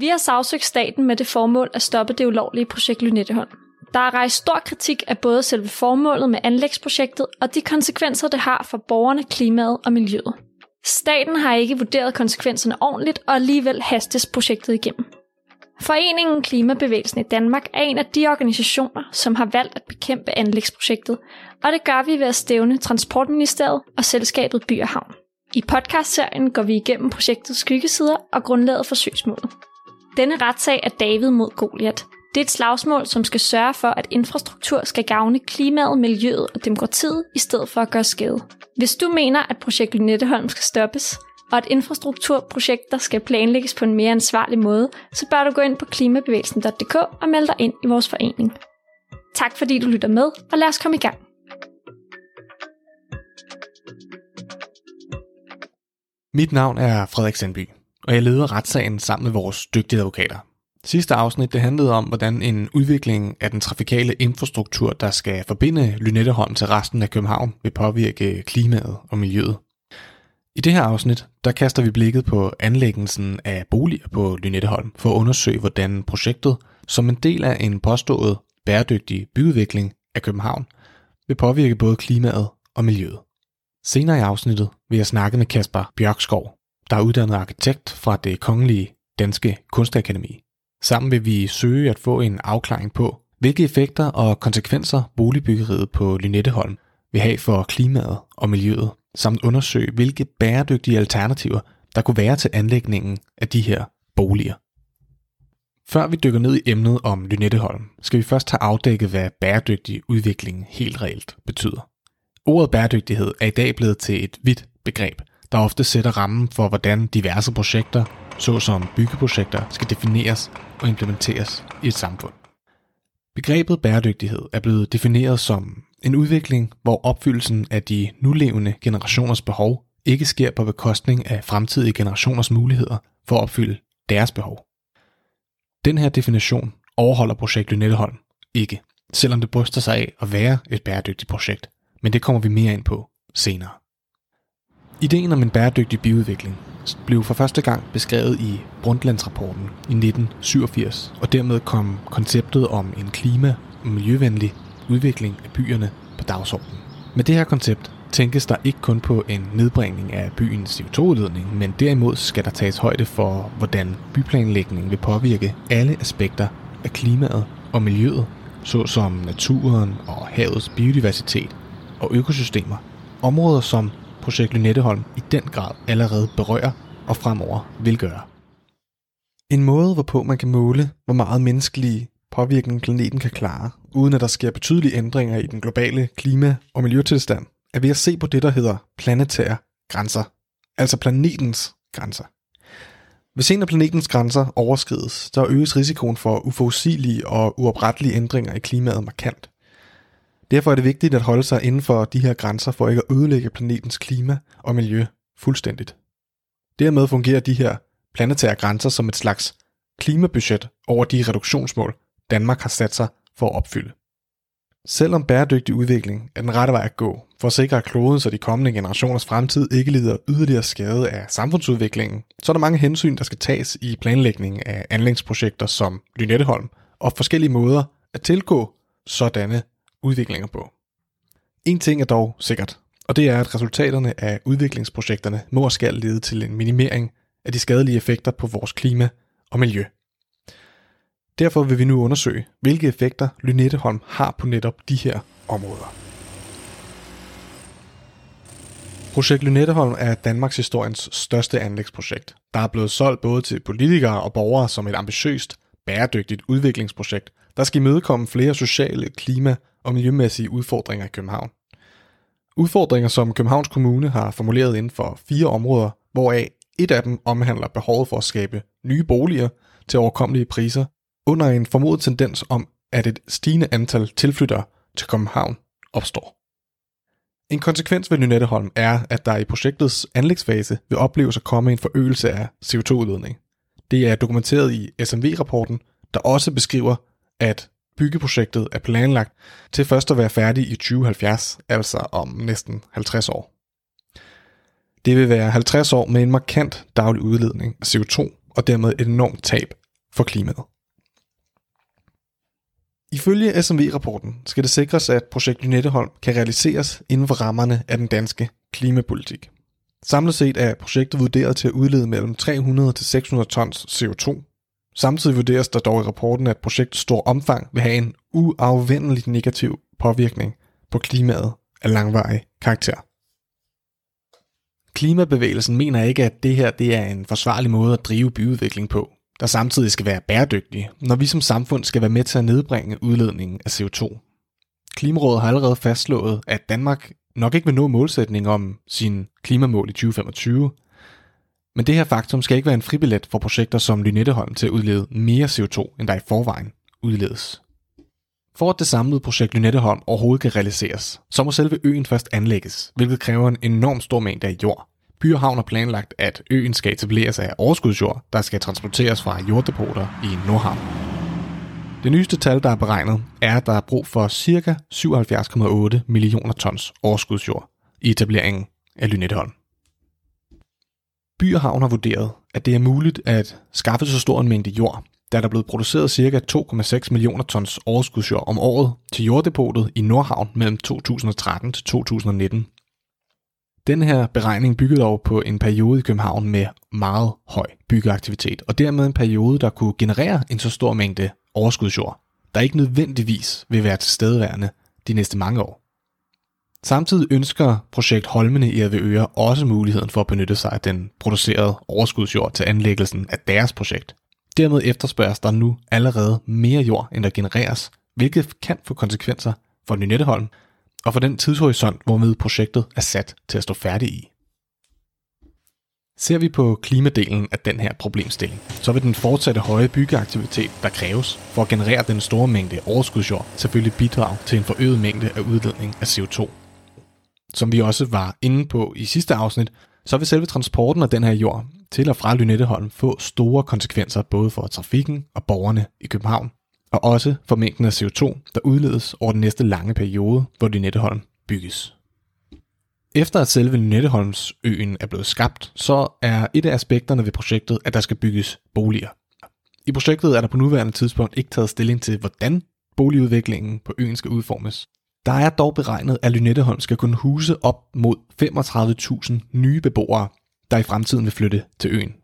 Vi har sagsøgt staten med det formål at stoppe det ulovlige projekt Lynetteholm. Der er rejst stor kritik af både selve formålet med anlægsprojektet og de konsekvenser, det har for borgerne, klimaet og miljøet. Staten har ikke vurderet konsekvenserne ordentligt, og alligevel hastes projektet igennem. Foreningen Klimabevægelsen i Danmark er en af de organisationer, som har valgt at bekæmpe anlægsprojektet, og det gør vi ved at stævne Transportministeriet og selskabet By og Havn. I podcastserien går vi igennem projektets skyggesider og grundlaget for søgsmålet. Denne retssag er David mod Goliat. Det er et slagsmål, som skal sørge for, at infrastruktur skal gavne klimaet, miljøet og demokratiet, i stedet for at gøre skade. Hvis du mener, at projekt Lynetteholm skal stoppes, og at infrastrukturprojekter skal planlægges på en mere ansvarlig måde, så bør du gå ind på klimabevægelsen.dk og melde dig ind i vores forening. Tak fordi du lytter med, og lad os komme i gang. Mit navn er Frederik Sandby, og jeg leder retssagen sammen med vores dygtige advokater. Sidste afsnit det handlede om, hvordan en udvikling af den trafikale infrastruktur, der skal forbinde Lynetteholm til resten af København, vil påvirke klimaet og miljøet. I det her afsnit, der kaster vi blikket på anlæggelsen af boliger på Lynetteholm for at undersøge, hvordan projektet, som en del af en påstået bæredygtig byudvikling af København, vil påvirke både klimaet og miljøet. Senere i afsnittet vil jeg snakke med Kasper Bjørkskov, der er uddannet arkitekt fra det kongelige danske kunstakademi. Sammen vil vi søge at få en afklaring på, hvilke effekter og konsekvenser boligbyggeriet på Lynetteholm vil have for klimaet og miljøet, samt undersøge, hvilke bæredygtige alternativer der kunne være til anlægningen af de her boliger. Før vi dykker ned i emnet om Lynetteholm, skal vi først have afdækket, hvad bæredygtig udvikling helt reelt betyder. Ordet bæredygtighed er i dag blevet til et vidt begreb, der ofte sætter rammen for, hvordan diverse projekter, såsom byggeprojekter, skal defineres og implementeres i et samfund. Begrebet bæredygtighed er blevet defineret som en udvikling, hvor opfyldelsen af de nulevende generationers behov ikke sker på bekostning af fremtidige generationers muligheder for at opfylde deres behov. Den her definition overholder projekt Lynetteholm ikke, selvom det bryster sig af at være et bæredygtigt projekt, men det kommer vi mere ind på senere. Ideen om en bæredygtig byudvikling blev for første gang beskrevet i Brundtlandsrapporten i 1987, og dermed kom konceptet om en klima- og miljøvenlig udvikling af byerne på dagsordenen. Med det her koncept tænkes der ikke kun på en nedbringning af byens CO2-udledning, men derimod skal der tages højde for, hvordan byplanlægningen vil påvirke alle aspekter af klimaet og miljøet, såsom naturen og havets biodiversitet og økosystemer. Områder, som projekt Lynetteholm i den grad allerede berører og fremover vil gøre. En måde, hvorpå man kan måle, hvor meget menneskelige påvirkning planeten kan klare, uden at der sker betydelige ændringer i den globale klima- og miljøtilstand, er ved at se på det, der hedder planetære grænser, altså planetens grænser. Hvis en af planetens grænser overskrides, så øges risikoen for uforudsigelige og uoprettelige ændringer i klimaet markant. Derfor er det vigtigt at holde sig inden for de her grænser for ikke at ødelægge planetens klima og miljø fuldstændigt. Dermed fungerer de her planetære grænser som et slags klimabudget over de reduktionsmål, Danmark har sat sig for at opfylde. Selvom bæredygtig udvikling er den rette vej at gå for at sikre, at kloden så de kommende generationers fremtid ikke lider yderligere skade af samfundsudviklingen, så er der mange hensyn, der skal tages i planlægningen af anlægsprojekter som Lynetteholm, og forskellige måder at tilgå sådanne udviklinger på. En ting er dog sikkert, og det er, at resultaterne af udviklingsprojekterne må og skal lede til en minimering af de skadelige effekter på vores klima og miljø. Derfor vil vi nu undersøge, hvilke effekter Lynetteholm har på netop de her områder. Projekt Lynetteholm er Danmarks historiens største anlægsprojekt, der er blevet solgt både til politikere og borgere som et ambitiøst, bæredygtigt udviklingsprojekt, der skal imødekomme flere sociale, klima- og miljømæssige udfordringer i København. Udfordringer, som Københavns Kommune har formuleret inden for fire områder, hvoraf et af dem omhandler behovet for at skabe nye boliger til overkommelige priser, under en formodet tendens om, at et stigende antal tilflyttere til København opstår. En konsekvens ved Lynetteholm er, at der i projektets anlægsfase vil opleves at komme en forøgelse af CO2-udledning. Det er dokumenteret i SMV-rapporten, der også beskriver, at byggeprojektet er planlagt til først at være færdig i 2070, altså om næsten 50 år. Det vil være 50 år med en markant daglig udledning af CO2 og dermed et enormt tab for klimaet. Ifølge SMV-rapporten skal det sikres, at projekt Lynetteholm kan realiseres inden for rammerne af den danske klimapolitik. Samlet set er projektet vurderet til at udlede mellem 300 til 600 tons CO2. Samtidig vurderes der dog i rapporten, at projektets store omfang vil have en uafvendelig negativ påvirkning på klimaet af langvarig karakter. Klimabevægelsen mener ikke, at det her det er en forsvarlig måde at drive byudvikling på, der samtidig skal være bæredygtig, når vi som samfund skal være med til at nedbringe udledningen af CO2. Klimarådet har allerede fastslået, at Danmark nok ikke vil nå målsætning om sin klimamål i 2025, men det her faktum skal ikke være en fribillet for projekter som Lynetteholm til at udlede mere CO2, end der i forvejen udledes. For at det samlede projekt Lynetteholm overhovedet kan realiseres, så må selve øen først anlægges, hvilket kræver en enorm stor mængde af jord. By og Havn har planlagt, at øen skal etableres af overskudsjord, der skal transporteres fra jorddepoter i Nordhavn. Det nyeste tal, der er beregnet, er, at der er brug for ca. 77,8 millioner tons overskudsjord i etableringen af Lynetteholm. By og Havn har vurderet, at det er muligt at skaffe så stor en mængde jord, da der er blevet produceret ca. 2,6 millioner tons overskudsjord om året til jorddepotet i Nordhavn mellem 2013 til 2019. Den her beregning byggede dog på en periode i København med meget høj byggeaktivitet, og dermed en periode, der kunne generere en så stor mængde overskudsjord, der ikke nødvendigvis vil være tilstedeværende de næste mange år. Samtidig ønsker projekt Holmene i Avedøre også muligheden for at benytte sig af den producerede overskudsjord til anlæggelsen af deres projekt. Dermed efterspørges der nu allerede mere jord, end der genereres, hvilket kan få konsekvenser for Lynetteholm og for den tidshorisont, hvormed projektet er sat til at stå færdig i. Ser vi på klimadelen af den her problemstilling, så vil den fortsatte høje byggeaktivitet, der kræves for at generere den store mængde overskudsjord, selvfølgelig bidrage til en forøget mængde af udledning af CO2. Som vi også var inde på i sidste afsnit, så vil selve transporten af den her jord til og fra Lynetteholm få store konsekvenser både for trafikken og borgerne i København, og også for mængden af CO2, der udledes over den næste lange periode, hvor Lynetteholm bygges. Efter at selve Lynetteholmsøen er blevet skabt, så er et af aspekterne ved projektet, at der skal bygges boliger. I projektet er der på nuværende tidspunkt ikke taget stilling til, hvordan boligudviklingen på øen skal udformes. Der er dog beregnet, at Lynetteholm skal kunne huse op mod 35.000 nye beboere, der i fremtiden vil flytte til øen.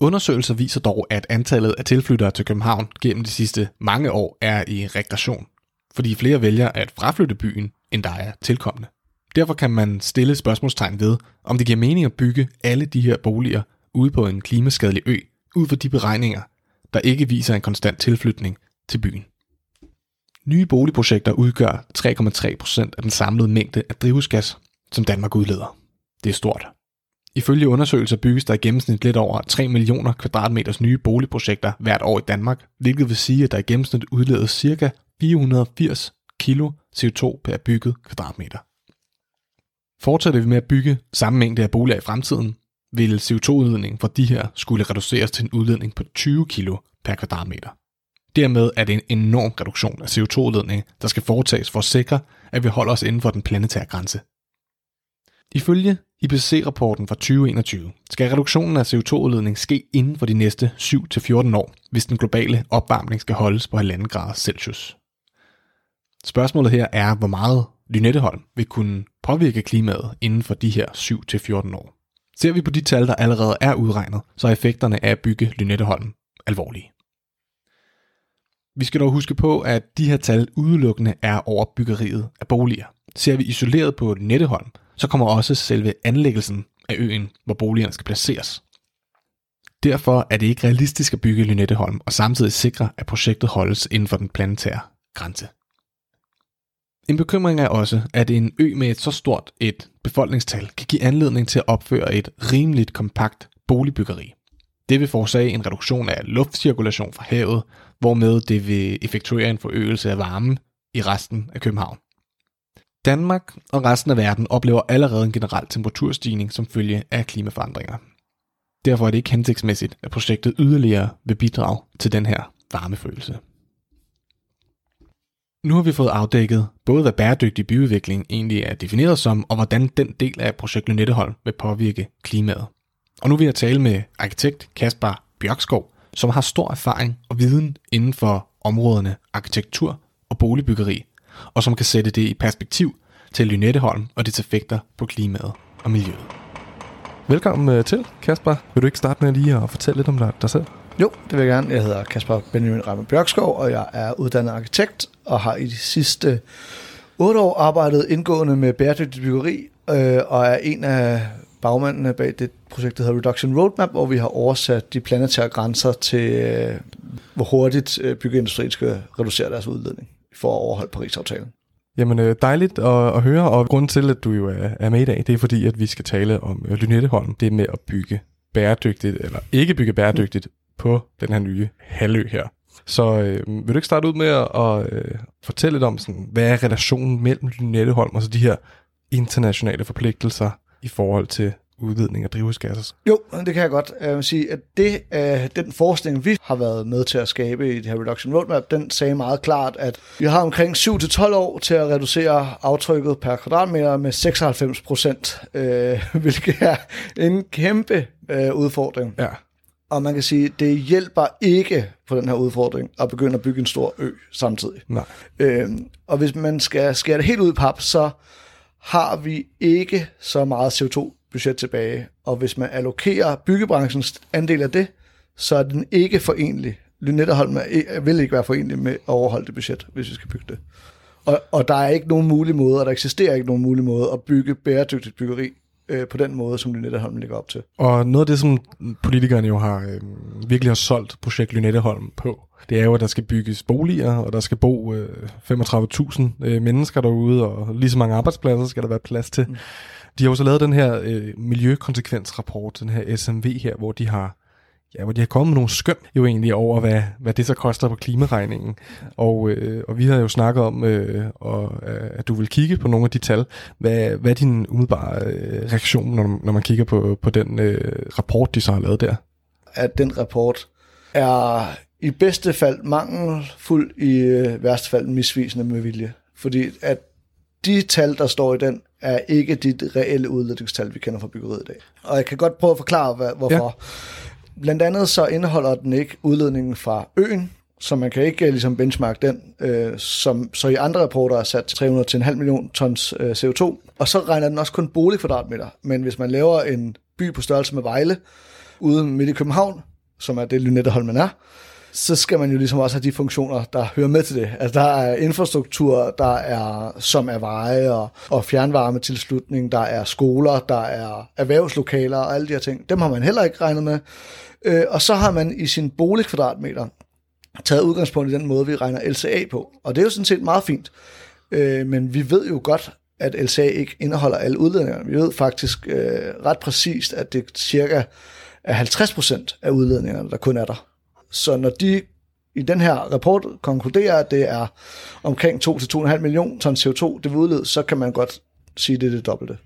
Undersøgelser viser dog, at antallet af tilflyttere til København gennem de sidste mange år er i regression, fordi flere vælger at fraflytte byen, end der er tilkommende. Derfor kan man stille spørgsmålstegn ved, om det giver mening at bygge alle de her boliger ude på en klimaskadelig ø, ud fra de beregninger, der ikke viser en konstant tilflytning til byen. Nye boligprojekter udgør 3,3% af den samlede mængde af drivhusgas, som Danmark udleder. Det er stort. Ifølge undersøgelser bygges der i gennemsnit lidt over 3 millioner kvadratmeters nye boligprojekter hvert år i Danmark, hvilket vil sige, at der i gennemsnit udledes ca. 480 kilo CO2 per bygget kvadratmeter. Fortsætter vi med at bygge samme mængde af boliger i fremtiden, vil CO2-udledningen fra de her skulle reduceres til en udledning på 20 kg per kvadratmeter. Dermed er det en enorm reduktion af CO2-udledning, der skal foretages for at sikre, at vi holder os inden for den planetære grænse. Ifølge IPCC-rapporten fra 2021 skal reduktionen af CO2-udledning ske inden for de næste 7-14 år, hvis den globale opvarmning skal holdes på 1,5 grader Celsius. Spørgsmålet her er, hvor meget Lynetteholm vil kunne påvirke klimaet inden for de her 7-14 år. Ser vi på de tal, der allerede er udregnet, så er effekterne af at bygge Lynetteholm alvorlige. Vi skal dog huske på, at de her tal udelukkende er over byggeriet af boliger. Ser vi isoleret på Lynetteholm, så kommer også selve anlæggelsen af øen, hvor boligerne skal placeres. Derfor er det ikke realistisk at bygge Lynetteholm og samtidig sikre, at projektet holdes inden for den planetære grænse. En bekymring er også, at en ø med et så stort et befolkningstal kan give anledning til at opføre et rimeligt kompakt boligbyggeri. Det vil forårsage en reduktion af luftcirkulation fra havet, hvormed det vil effektuere en forøgelse af varmen i resten af København. Danmark og resten af verden oplever allerede en generel temperaturstigning som følge af klimaforandringer. Derfor er det ikke hensigtsmæssigt, at projektet yderligere vil bidrage til den her varmefølelse. Nu har vi fået afdækket både, hvad bæredygtig byudvikling egentlig er defineret som, og hvordan den del af projekt Lynetteholm vil påvirke klimaet. Og nu vil jeg tale med arkitekt Kaspar Bjørkskov, som har stor erfaring og viden inden for områderne arkitektur og boligbyggeri, og som kan sætte det i perspektiv til Lynetteholm og dets effekter på klimaet og miljøet. Velkommen øh, til, Kasper. Vil du ikke starte med lige at fortælle lidt om dig, dig selv? Jo, det vil jeg gerne. Jeg hedder Kasper Benjamin Reimer Bjørkskov, og jeg er uddannet arkitekt og har i de sidste otte år arbejdet indgående med bæredygtig byggeri, øh, og er en af bagmændene bag det projekt, der hedder Reduction Roadmap, hvor vi har oversat de planetære grænser til, øh, hvor hurtigt øh, byggeindustrien skal reducere deres udledning for at overholde Paris-aftalen. Jamen øh, dejligt at, at høre, og grund til, at du jo er, er med i dag, det er fordi, at vi skal tale om øh, Lynetteholm. Det med at bygge bæredygtigt, eller ikke bygge bæredygtigt, på den her nye halvø her. Så øh, vil du ikke starte ud med at, at øh, fortælle lidt om, sådan, hvad er relationen mellem Lynetteholm og så de her internationale forpligtelser i forhold til udledning af drivhusgasser? Jo, det kan jeg godt. Vil sige, at det, uh, den forskning, vi har været med til at skabe i det her Reduction Roadmap, den sagde meget klart, at vi har omkring 7-12 år til at reducere aftrykket per kvadratmeter med 96 procent, uh, hvilket er en kæmpe uh, udfordring. Ja. Og man kan sige, det hjælper ikke på den her udfordring at begynde at bygge en stor ø samtidig. Nej. Øhm, og hvis man skal skære det helt ud i pap, så har vi ikke så meget CO2-budget tilbage. Og hvis man allokerer byggebranchens andel af det, så er den ikke forenlig. Lynetteholm vil ikke være forenlig med at overholde det budget, hvis vi skal bygge det. Og, og der er ikke nogen mulig måde, og der eksisterer ikke nogen mulig måde at bygge bæredygtigt byggeri øh, på den måde, som Lynetteholm ligger op til. Og noget af det, som politikerne jo har øh, virkelig har solgt projekt Lynetteholm på, det er jo, at der skal bygges boliger, og der skal bo øh, 35.000 øh, mennesker derude, og lige så mange arbejdspladser skal der være plads til. Mm. De har jo så lavet den her øh, miljøkonsekvensrapport, den her SMV her, hvor de har ja, hvor de har kommet med nogle skøn jo egentlig over, hvad, hvad det så koster på klimaregningen. Og, øh, og vi har jo snakket om, øh, og, øh, at du vil kigge på nogle af de tal. Hvad, hvad er din umiddelbare øh, reaktion, når, når man kigger på, på den øh, rapport, de så har lavet der? At den rapport er i bedste fald mangelfuld, i øh, værste fald misvisende med vilje. Fordi at de tal, der står i den, er ikke de reelle udledningstal, vi kender fra byggeriet i dag. Og jeg kan godt prøve at forklare, hvad, hvorfor. Ja. Blandt andet så indeholder den ikke udledningen fra øen, så man kan ikke øh, ligesom benchmark den, øh, som så i andre rapporter er sat 300-1,5 million tons øh, CO2. Og så regner den også kun boligkvadratmeter. Men hvis man laver en by på størrelse med Vejle, uden midt i København, som er det Lynetteholmen er, så skal man jo ligesom også have de funktioner, der hører med til det. Altså der er infrastruktur, der er, som er veje og, og fjernvarmetilslutning, der er skoler, der er erhvervslokaler og alle de her ting. Dem har man heller ikke regnet med. Øh, og så har man i sin boligkvadratmeter taget udgangspunkt i den måde, vi regner LCA på. Og det er jo sådan set meget fint. Øh, men vi ved jo godt, at LCA ikke indeholder alle udledningerne. Vi ved faktisk øh, ret præcist, at det cirka er 50% af udledningerne, der kun er der. Så når de i den her rapport konkluderer, at det er omkring 2-2,5 millioner ton CO2, det vil udlede, så kan man godt sige, at det er det dobbelte.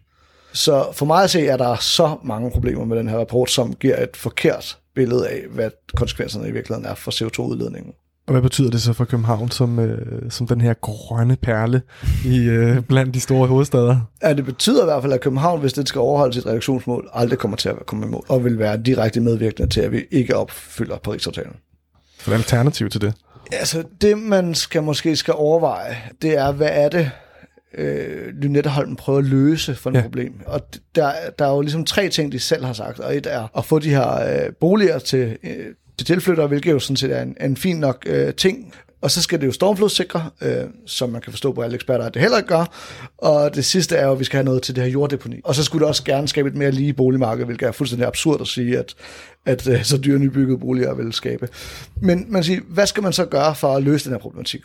Så for mig at se, er der så mange problemer med den her rapport, som giver et forkert billede af, hvad konsekvenserne i virkeligheden er for CO2-udledningen. Og hvad betyder det så for København som, øh, som den her grønne perle i øh, blandt de store hovedsteder? Ja, det betyder i hvert fald, at København, hvis det skal overholde sit reduktionsmål, aldrig kommer til at komme i mål, og vil være direkte medvirkende til, at vi ikke opfylder Paris-aftalen. Så hvad er alternativ til det? Altså, det man skal måske skal overveje, det er, hvad er det, øh, Lynetteholm prøver at løse for et ja. problem. Og der, der er jo ligesom tre ting, de selv har sagt, og et er at få de her øh, boliger til, øh, til tilflyttere, hvilket jo sådan set er en, en fin nok øh, ting. Og så skal det jo stormflodssikre, øh, som man kan forstå på alle eksperter, at det heller ikke gør. Og det sidste er jo, at vi skal have noget til det her jorddeponi. Og så skulle det også gerne skabe et mere lige boligmarked, hvilket er fuldstændig absurd at sige, at, at øh, så dyre nybyggede boliger vil skabe. Men man siger, hvad skal man så gøre for at løse den her problematik?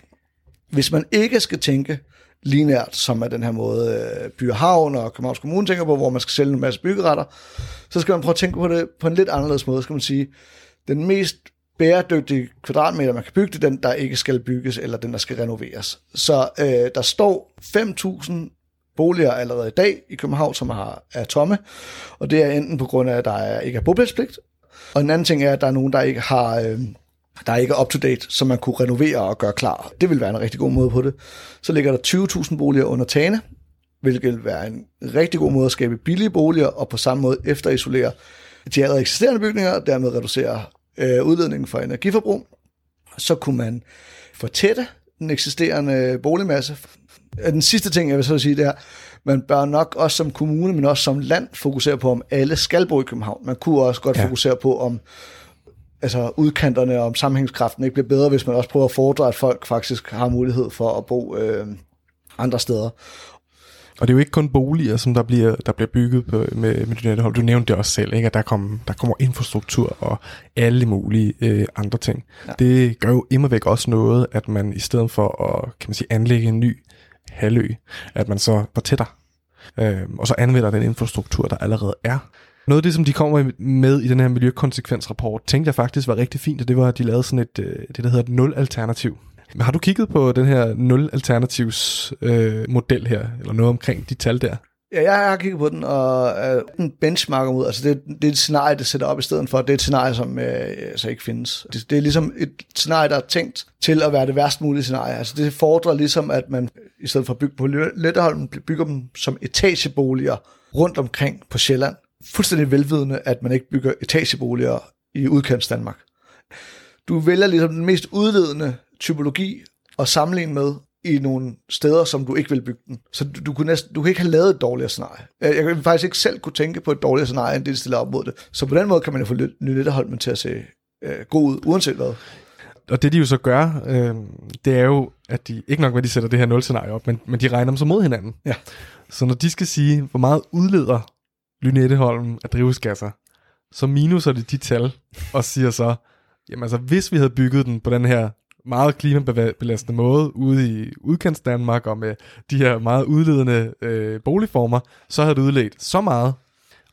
Hvis man ikke skal tænke linært, som er den her måde øh, By Havn og Københavns Kommune tænker på, hvor man skal sælge en masse byggeretter, så skal man prøve at tænke på det på en lidt anderledes måde. Skal man sige, den mest bæredygtige kvadratmeter, man kan bygge, det er den, der ikke skal bygges, eller den, der skal renoveres. Så øh, der står 5.000 boliger allerede i dag i København, som har, er tomme, og det er enten på grund af, at der er, ikke er bopælspligt, og en anden ting er, at der er nogen, der ikke har... Øh, der er ikke up-to-date, som man kunne renovere og gøre klar. Det vil være en rigtig god måde på det. Så ligger der 20.000 boliger under tagene, hvilket vil være en rigtig god måde at skabe billige boliger, og på samme måde efterisolere de allerede eksisterende bygninger, og dermed reducere øh, udledningen for energiforbrug. Så kunne man fortætte den eksisterende boligmasse. Den sidste ting, jeg vil så sige, det er, man bør nok også som kommune, men også som land, fokusere på, om alle skal bo i København. Man kunne også godt ja. fokusere på, om altså udkanterne og om sammenhængskraften ikke bliver bedre, hvis man også prøver at fordre, at folk faktisk har mulighed for at bo øh, andre steder. Og det er jo ikke kun boliger, som der bliver, der bliver bygget på, med, med Lynetteholm. Du nævnte det også selv, ikke? at der, kom, der kommer infrastruktur og alle mulige øh, andre ting. Ja. Det gør jo immer væk også noget, at man i stedet for at kan man sige, anlægge en ny halvø, at man så tættere. Øh, og så anvender den infrastruktur, der allerede er. Noget af det, som de kommer med i den her miljøkonsekvensrapport, tænkte jeg faktisk var rigtig fint, og det var, at de lavede sådan et, øh, det der hedder et nul-alternativ. Men har du kigget på den her nul-alternativs øh, model her, eller noget omkring de tal der? Ja, jeg har kigget på den, og øh, den benchmarker ud. Altså det, det er et scenarie, det sætter op i stedet for. Det er et scenarie, som øh, altså ikke findes. Det, det er ligesom et scenarie, der er tænkt til at være det værst mulige scenarie. Altså det fordrer ligesom, at man i stedet for at bygge på Letterholm, bygger dem som etageboliger rundt omkring på Sjælland. Fuldstændig velvidende, at man ikke bygger etageboliger i udkants Danmark. Du vælger ligesom den mest udledende typologi at sammenligne med i nogle steder, som du ikke vil bygge den. Så du, du, kunne næsten, du kan ikke have lavet et dårligere scenarie. Jeg, jeg kan faktisk ikke selv kunne tænke på et dårligere scenarie, end det, de stiller op mod det. Så på den måde kan man jo få Lynetteholmen til at se øh, god ud, uanset hvad. Og det de jo så gør, øh, det er jo, at de, ikke nok med, at de sætter det her nul-scenarie op, men, men de regner dem så mod hinanden. Ja. Så når de skal sige, hvor meget udleder Lynetteholmen af drivhusgasser, så minuser de de tal, og siger så, jamen altså, hvis vi havde bygget den på den her meget klimabelastende måde ude i udkants Danmark og med de her meget udledende øh, boligformer, så havde det udledt så meget,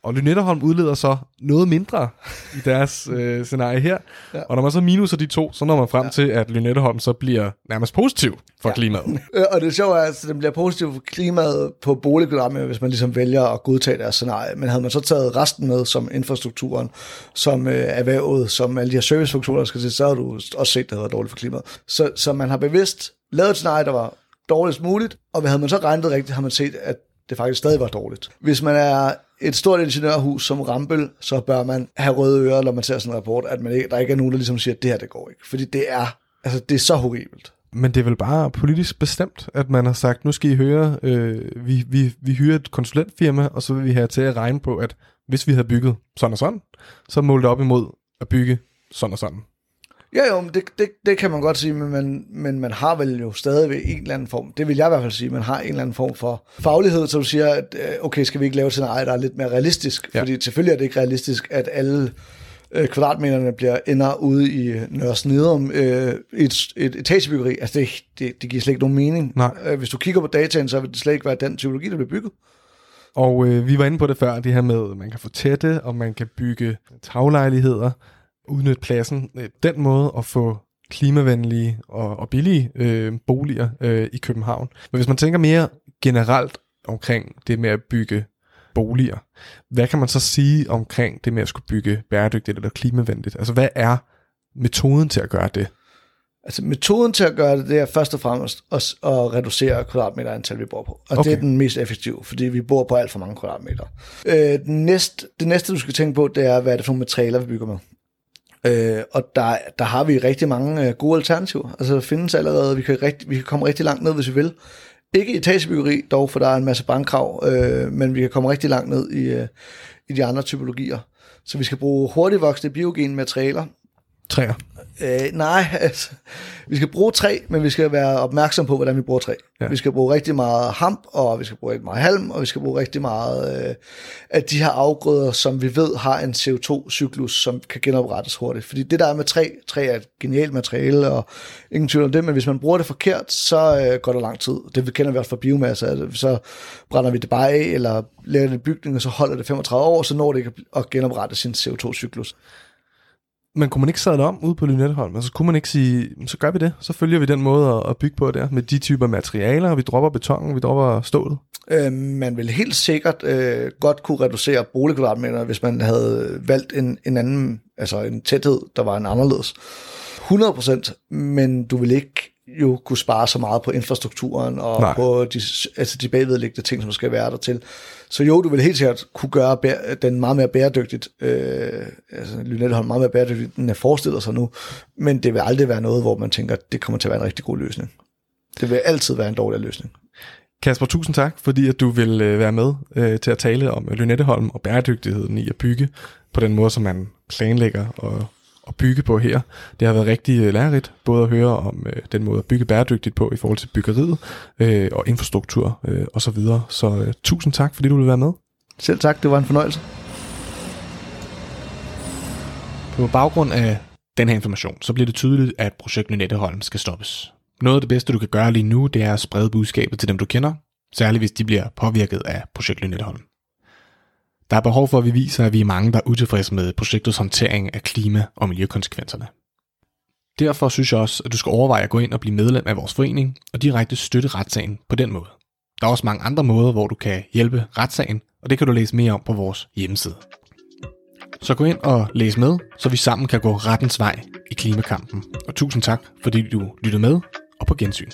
og Lynetteholm udleder så noget mindre i deres øh, scenarie her. Ja. Og når man så minuser de to, så når man frem ja. til, at Lynetteholm så bliver nærmest positiv for ja. klimaet. Og det sjove er, at den bliver positiv for klimaet på boligprogrammet, hvis man ligesom vælger at godtage deres scenarie. Men havde man så taget resten med, som infrastrukturen, som øh, erhvervet, som alle de her servicefunktioner skal til, så havde du også set, at det var dårligt for klimaet. Så, så man har bevidst lavet et scenarie, der var dårligst muligt, og havde man så regnet rigtigt, har man set, at det faktisk stadig var dårligt. Hvis man er et stort ingeniørhus som Rambøl, så bør man have røde ører, når man ser sådan en rapport, at man ikke, der ikke er nogen, der ligesom siger, at det her, det går ikke. Fordi det er, altså, det er så horribelt. Men det er vel bare politisk bestemt, at man har sagt, nu skal I høre, øh, vi, vi, vi hyrer et konsulentfirma, og så vil vi have til at regne på, at hvis vi havde bygget sådan og sådan, så målte op imod at bygge sådan og sådan. Ja, jo, det, det, det kan man godt sige, men man, men man har vel jo stadigvæk en eller anden form, det vil jeg i hvert fald sige, man har en eller anden form for faglighed, så du siger, at øh, okay, skal vi ikke lave et scenarie, der er lidt mere realistisk? Ja. Fordi selvfølgelig er det ikke realistisk, at alle øh, kvadratmeterne bliver ender ude i Nørre Snedum øh, et, et etagebyggeri. Altså det, det, det giver slet ikke nogen mening. Nej. Øh, hvis du kigger på dataen, så vil det slet ikke være den typologi, der bliver bygget. Og øh, vi var inde på det før, det her med, at man kan få tætte, og man kan bygge taglejligheder udnytte pladsen. Øh, den måde at få klimavenlige og, og billige øh, boliger øh, i København. Men hvis man tænker mere generelt omkring det med at bygge boliger, hvad kan man så sige omkring det med at skulle bygge bæredygtigt eller klimavenligt? Altså hvad er metoden til at gøre det? Altså metoden til at gøre det, det er først og fremmest at, at reducere kvadratmeter antal, vi bor på. Og okay. det er den mest effektive, fordi vi bor på alt for mange kvadratmeter. Øh, den næste, det næste, du skal tænke på, det er, hvad er det for nogle materialer, vi bygger med. Øh, og der, der har vi rigtig mange øh, gode alternativer. Altså der findes allerede, vi kan, rigt, vi kan komme rigtig langt ned, hvis vi vil. Ikke i etagebyggeri dog, for der er en masse bankkrav, øh, men vi kan komme rigtig langt ned i, øh, i de andre typologier. Så vi skal bruge hurtigt biogene biogen materialer. Træer. Øh, nej, altså, vi skal bruge træ, men vi skal være opmærksom på, hvordan vi bruger træ. Ja. Vi skal bruge rigtig meget hamp, og vi skal bruge rigtig meget halm, og vi skal bruge rigtig meget øh, af de her afgrøder, som vi ved har en CO2-cyklus, som kan genoprettes hurtigt. Fordi det der er med træ, træ er et genialt materiale, og ingen tvivl om det, men hvis man bruger det forkert, så øh, går der lang tid. Det kender vi også fra biomasse, at så brænder vi det bare af, eller laver det bygning, og så holder det 35 år, så når det ikke at genoprette sin CO2-cyklus men kunne man ikke sadle om ude på Lynetteholm? Altså kunne man ikke sige, så gør vi det. Så følger vi den måde at, bygge på der, med de typer materialer, vi dropper betongen, vi dropper stålet. Øh, man ville helt sikkert øh, godt kunne reducere boligkvadratmeter, hvis man havde valgt en, en anden, altså en tæthed, der var en anderledes. 100%, men du vil ikke jo kunne spare så meget på infrastrukturen og Nej. På de, altså de bagvedliggende ting, som skal være der til. Så jo, du vil helt sikkert kunne gøre bæ- den meget mere bæredygtigt, øh, altså Lynetteholm meget mere bæredygtigt, end jeg forestiller sig nu, men det vil aldrig være noget, hvor man tænker, det kommer til at være en rigtig god løsning. Det vil altid være en dårlig løsning. Kasper, tusind tak, fordi at du vil øh, være med øh, til at tale om Lynetteholm og bæredygtigheden i at bygge på den måde, som man planlægger og, og bygge på her. Det har været rigtig øh, lærerigt, både at høre om øh, den måde at bygge bæredygtigt på i forhold til byggeriet øh, og infrastruktur øh, osv. Så, videre. så øh, tusind tak, fordi du vil være med. Selv tak, det var en fornøjelse. På baggrund af den her information, så bliver det tydeligt, at projekt Lynetteholm skal stoppes. Noget af det bedste, du kan gøre lige nu, det er at sprede budskabet til dem, du kender, særligt hvis de bliver påvirket af projekt Lynetteholm. Der er behov for, at vi viser, at vi er mange, der er utilfredse med projektets håndtering af klima- og miljøkonsekvenserne. Derfor synes jeg også, at du skal overveje at gå ind og blive medlem af vores forening og direkte støtte retssagen på den måde. Der er også mange andre måder, hvor du kan hjælpe retssagen, og det kan du læse mere om på vores hjemmeside. Så gå ind og læs med, så vi sammen kan gå rettens vej i klimakampen. Og tusind tak, fordi du lyttede med, og på gensyn.